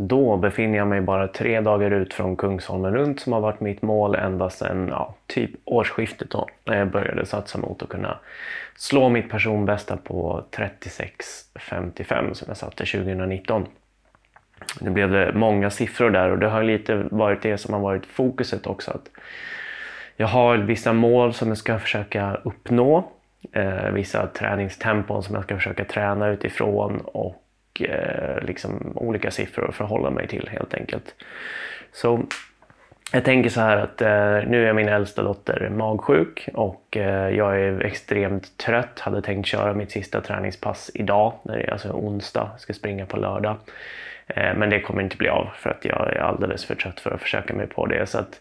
Då befinner jag mig bara tre dagar ut från Kungsholmen runt som har varit mitt mål ända sedan ja, typ årsskiftet då, när jag började satsa mot att kunna slå mitt personbästa på 36.55 som jag satte 2019. Nu blev det många siffror där och det har lite varit det som har varit fokuset också. Att jag har vissa mål som jag ska försöka uppnå, eh, vissa träningstempon som jag ska försöka träna utifrån och eh, liksom olika siffror att förhålla mig till helt enkelt. Så jag tänker så här att eh, nu är min äldsta dotter magsjuk och eh, jag är extremt trött. Hade tänkt köra mitt sista träningspass idag, när det är alltså onsdag, jag ska springa på lördag. Eh, men det kommer inte bli av för att jag är alldeles för trött för att försöka mig på det. Så att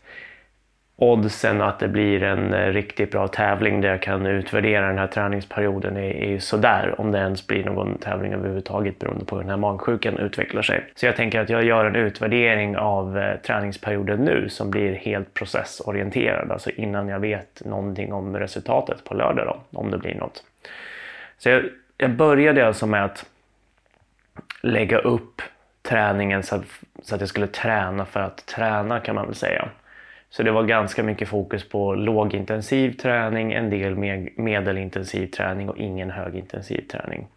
oddsen att det blir en eh, riktigt bra tävling där jag kan utvärdera den här träningsperioden är, är ju sådär om det ens blir någon tävling överhuvudtaget beroende på hur den här magsjukan utvecklar sig. Så jag tänker att jag gör en utvärdering av eh, träningsperioden nu som blir helt processorienterad, alltså innan jag vet någonting om resultatet på lördag då, om det blir något. Så jag, jag började alltså med att lägga upp träningen så att, så att jag skulle träna för att träna kan man väl säga. Så det var ganska mycket fokus på lågintensiv träning, en del medelintensiv träning och ingen högintensiv träning.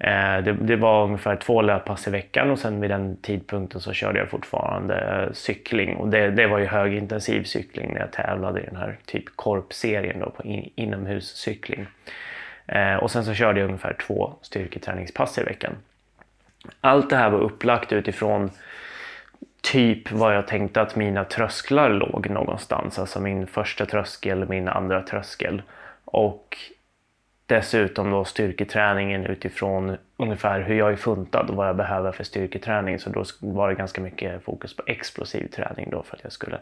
Eh, det, det, var ungefär två löppass i veckan och sen vid den tidpunkten så körde jag fortfarande eh, cykling. Och det, det var ju högintensiv cykling när jag tävlade i den här typ korpserien då på in, inomhuscykling. Eh, och sen så körde jag ungefär två styrketräningspass i veckan. Allt det här var upplagt utifrån typ var jag tänkte att mina trösklar låg någonstans. Alltså min första tröskel, min andra tröskel. Och dessutom då styrketräningen utifrån ungefär hur jag är funtad och vad jag behöver för styrketräning. Så då var det ganska mycket fokus på explosiv träning då för att jag skulle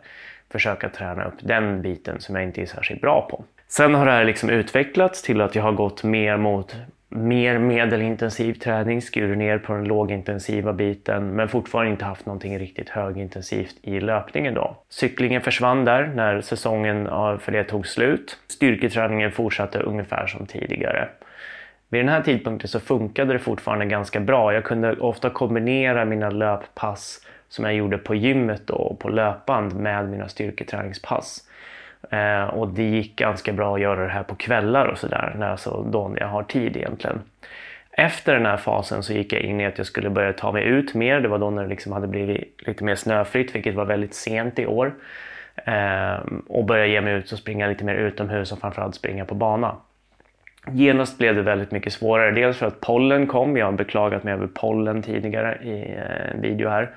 försöka träna upp den biten som jag inte är särskilt bra på. Sen har det här liksom utvecklats till att jag har gått mer mot mer medelintensiv träning, skurit ner på den lågintensiva biten men fortfarande inte haft någonting riktigt högintensivt i löpningen då. Cyklingen försvann där när säsongen för det tog slut. Styrketräningen fortsatte ungefär som tidigare. Vid den här tidpunkten så funkade det fortfarande ganska bra. Jag kunde ofta kombinera mina löppass som jag gjorde på gymmet och på löpband med mina styrketräningspass. Eh, och det gick ganska bra att göra det här på kvällar och sådär, alltså då när jag har tid egentligen. Efter den här fasen så gick jag in i att jag skulle börja ta mig ut mer. Det var då när det liksom hade blivit lite mer snöfritt, vilket var väldigt sent i år. Eh, och börja ge mig ut och springa lite mer utomhus och framförallt springa på bana. Genast blev det väldigt mycket svårare. Dels för att pollen kom. Jag har beklagat mig över pollen tidigare i en video här.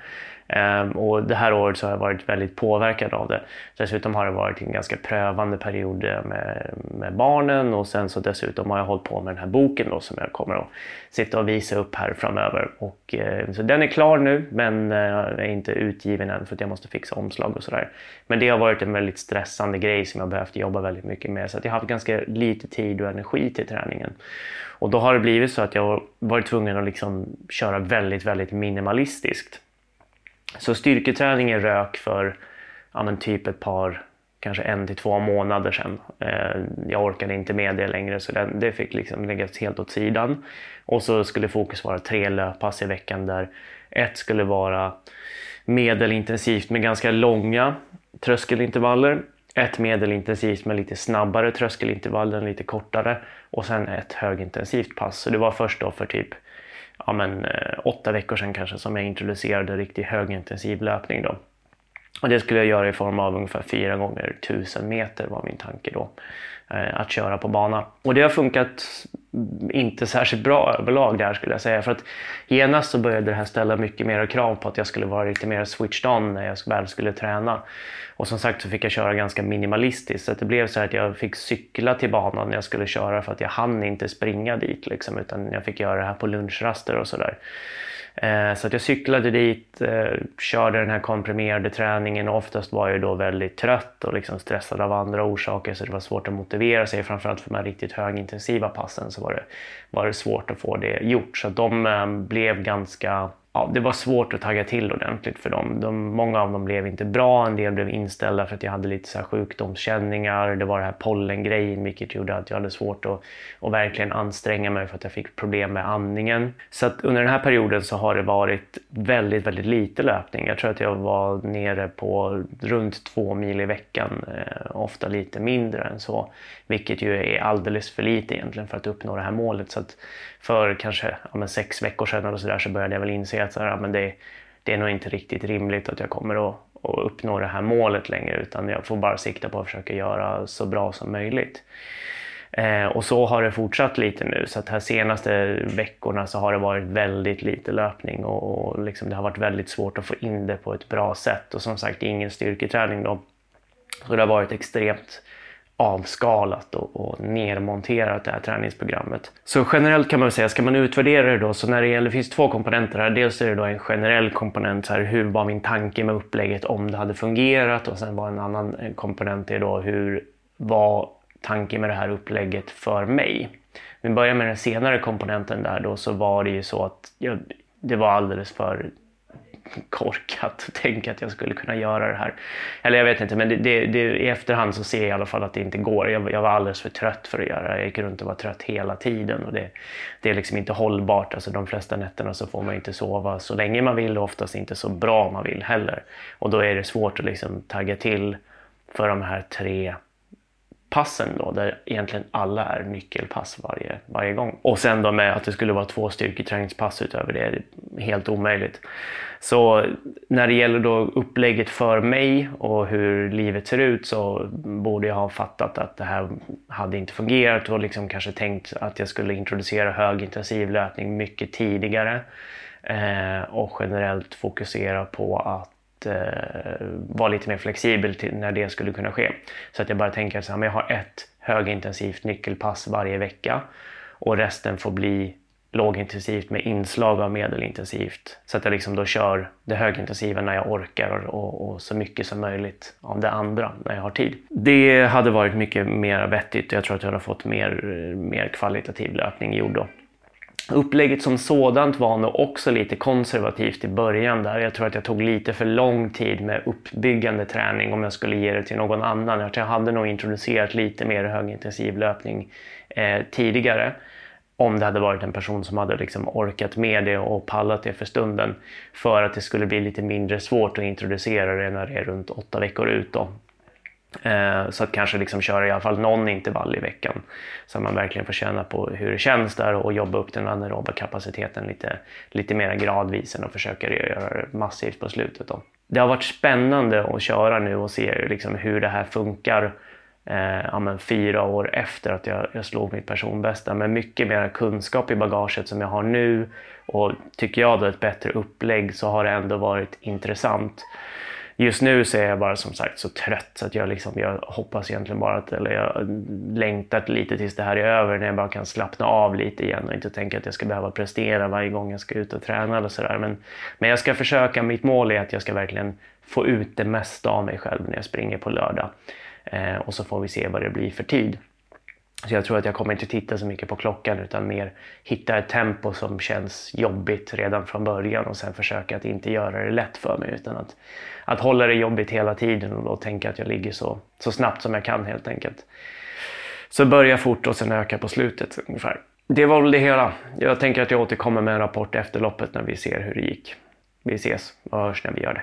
Ehm, och det här året så har jag varit väldigt påverkad av det. Dessutom har det varit en ganska prövande period eh, med, med barnen och sen så dessutom har jag hållit på med den här boken då som jag kommer att sitta och visa upp här framöver. Och, eh, så den är klar nu men eh, är inte utgiven än för att jag måste fixa omslag och sådär. Men det har varit en väldigt stressande grej som jag behövt jobba väldigt mycket med så att jag har haft ganska lite tid och energi till träningen. Och då har det blivit så att jag har varit tvungen att liksom köra väldigt, väldigt minimalistiskt. Så styrketräning är rök för ja, men typ ett par, kanske en till två månader sedan. Eh, jag orkade inte med det längre så det, det fick liksom läggas helt åt sidan. Och så skulle fokus vara tre löppass i veckan där ett skulle vara medelintensivt med ganska långa tröskelintervaller. Ett medelintensivt med lite snabbare tröskelintervaller, lite kortare. Och sen ett högintensivt pass. Så det var först då för typ ja, men, eh, åtta veckor sedan kanske som jag introducerade riktigt högintensiv löpning. Då. Och det skulle jag göra i form av ungefär 4 gånger 1000 meter var min tanke då. Eh, att köra på bana. Och det har funkat inte särskilt bra överlag där skulle jag säga. För att genast så började det här ställa mycket mer krav på att jag skulle vara lite mer switched on när jag väl skulle träna. Och som sagt så fick jag köra ganska minimalistiskt. Så det blev så att jag fick cykla till banan när jag skulle köra för att jag hann inte springa dit. Liksom, utan jag fick göra det här på lunchraster och sådär. Eh, så att jag cyklade dit, eh, körde den här komprimerade träningen och oftast var jag då väldigt trött och liksom stressad av andra orsaker så det var svårt att motivera sig. Framförallt för de här riktigt högintensiva passen så var det, var det svårt att få det gjort. Så de eh, blev ganska ja, det var svårt att tagga till ordentligt för dem. De, många av dem blev inte bra, en del blev inställda för att jag hade lite så här sjukdomskänningar. Det var det här pollengrejen vilket gjorde att jag hade svårt att, att verkligen anstränga mig för att jag fick problem med andningen. Så att under den här perioden så har det varit väldigt, väldigt lite löpning. Jag tror att jag var nere på runt två mil i veckan, eh, ofta lite mindre än så. Vilket ju är alldeles för lite egentligen för att uppnå det här målet. Så att för kanske ja, sex veckor sedan eller så, där, så började jag väl inse att så här, ja, men det, det är nog inte riktigt rimligt att jag kommer att, att uppnå det här målet längre utan jag får bara sikta på att försöka göra så bra som möjligt. Eh, och så har det fortsatt lite nu så att här senaste veckorna så har det varit väldigt lite löpning och, och liksom det har varit väldigt svårt att få in det på ett bra sätt och som sagt ingen styrketräning då. Så det har varit extremt avskalat och, och nermonterat det här träningsprogrammet. Så generellt kan man säga, ska man utvärdera det då, så när det gäller, det finns två komponenter här. Dels är det då en generell komponent, så här, hur var min tanke med upplägget om det hade fungerat? Och sen var en annan eh, komponent är då hur var tanken med det här upplägget för mig? Om vi börjar med den senare komponenten där då så var det ju så att jag, det var alldeles för korkat att tänka att jag skulle kunna göra det här. Eller jag vet inte, men det, det, det, i efterhand så ser jag i alla fall att det inte går. Jag, jag, var alldeles för trött för att göra det. Jag gick runt och var trött hela tiden och det, det är liksom inte hållbart. Alltså de flesta nätterna så får man inte sova så länge man vill och oftast inte så bra man vill heller. Och då är det svårt att liksom tagga till för de här tre passen då, där egentligen alla är nyckelpass varje, varje gång. Och sen då med att det skulle vara två styrketräningspass utöver det, är helt omöjligt. Så när det gäller då upplägget för mig och hur livet ser ut så borde jag ha fattat att det här hade inte fungerat och liksom kanske tänkt att jag skulle introducera högintensiv löpning mycket tidigare eh, och generellt fokusera på att eh, vara lite mer flexibel till när det skulle kunna ske. Så att jag bara tänker att jag har ett högintensivt nyckelpass varje vecka och resten får bli lågintensivt med inslag av medelintensivt. Så att jag liksom då kör det högintensiva när jag orkar och, och, så mycket som möjligt av det andra när jag har tid. Det hade varit mycket mer vettigt och jag tror att jag hade fått mer, mer kvalitativ löpning gjord då. Upplägget som sådant var nog också lite konservativt i början där. Jag tror att jag tog lite för lång tid med uppbyggande träning om jag skulle ge det till någon annan. Jag hade nog introducerat lite mer högintensiv löpning eh, tidigare om det hade varit en person som hade liksom orkat med det och pallat det för stunden för att det skulle bli lite mindre svårt att introducera det när det är runt åtta veckor ut. Då. Eh, så att kanske liksom köra i alla fall någon intervall i veckan. Så att man verkligen får känna på hur det känns där och jobba upp den anaeroba kapaciteten lite, lite mer gradvis än att försöka göra det massivt på slutet. Då. Det har varit spännande att köra nu och se liksom hur det här funkar eh, ja, men fyra år efter att jag, jag slog mitt personbästa. Med mycket mer kunskap i bagaget som jag har nu och tycker jag då ett bättre upplägg så har det ändå varit intressant. Just nu så är jag bara som sagt så trött så att jag, liksom, jag hoppas egentligen bara att, eller jag längtat lite tills det här är över när jag bara kan slappna av lite igen och inte tänka att jag ska behöva prestera varje gång jag ska ut och träna eller sådär. Men, men jag ska försöka, mitt mål är att jag ska verkligen få ut det mesta av mig själv när jag springer på lördag. Eh, och så får vi se vad det blir för tid. Så jag tror att jag kommer inte titta så mycket på klockan utan mer hitta ett tempo som känns jobbigt redan från början och sen försöka att inte göra det lätt för mig utan att, att hålla det jobbigt hela tiden och då tänka att jag ligger så, så snabbt som jag kan helt enkelt. Så börja fort och sen öka på slutet ungefär. Det var väl det hela. Jag tänker att jag återkommer med en rapport efter loppet när vi ser hur det gick. Vi ses och hörs när vi gör det.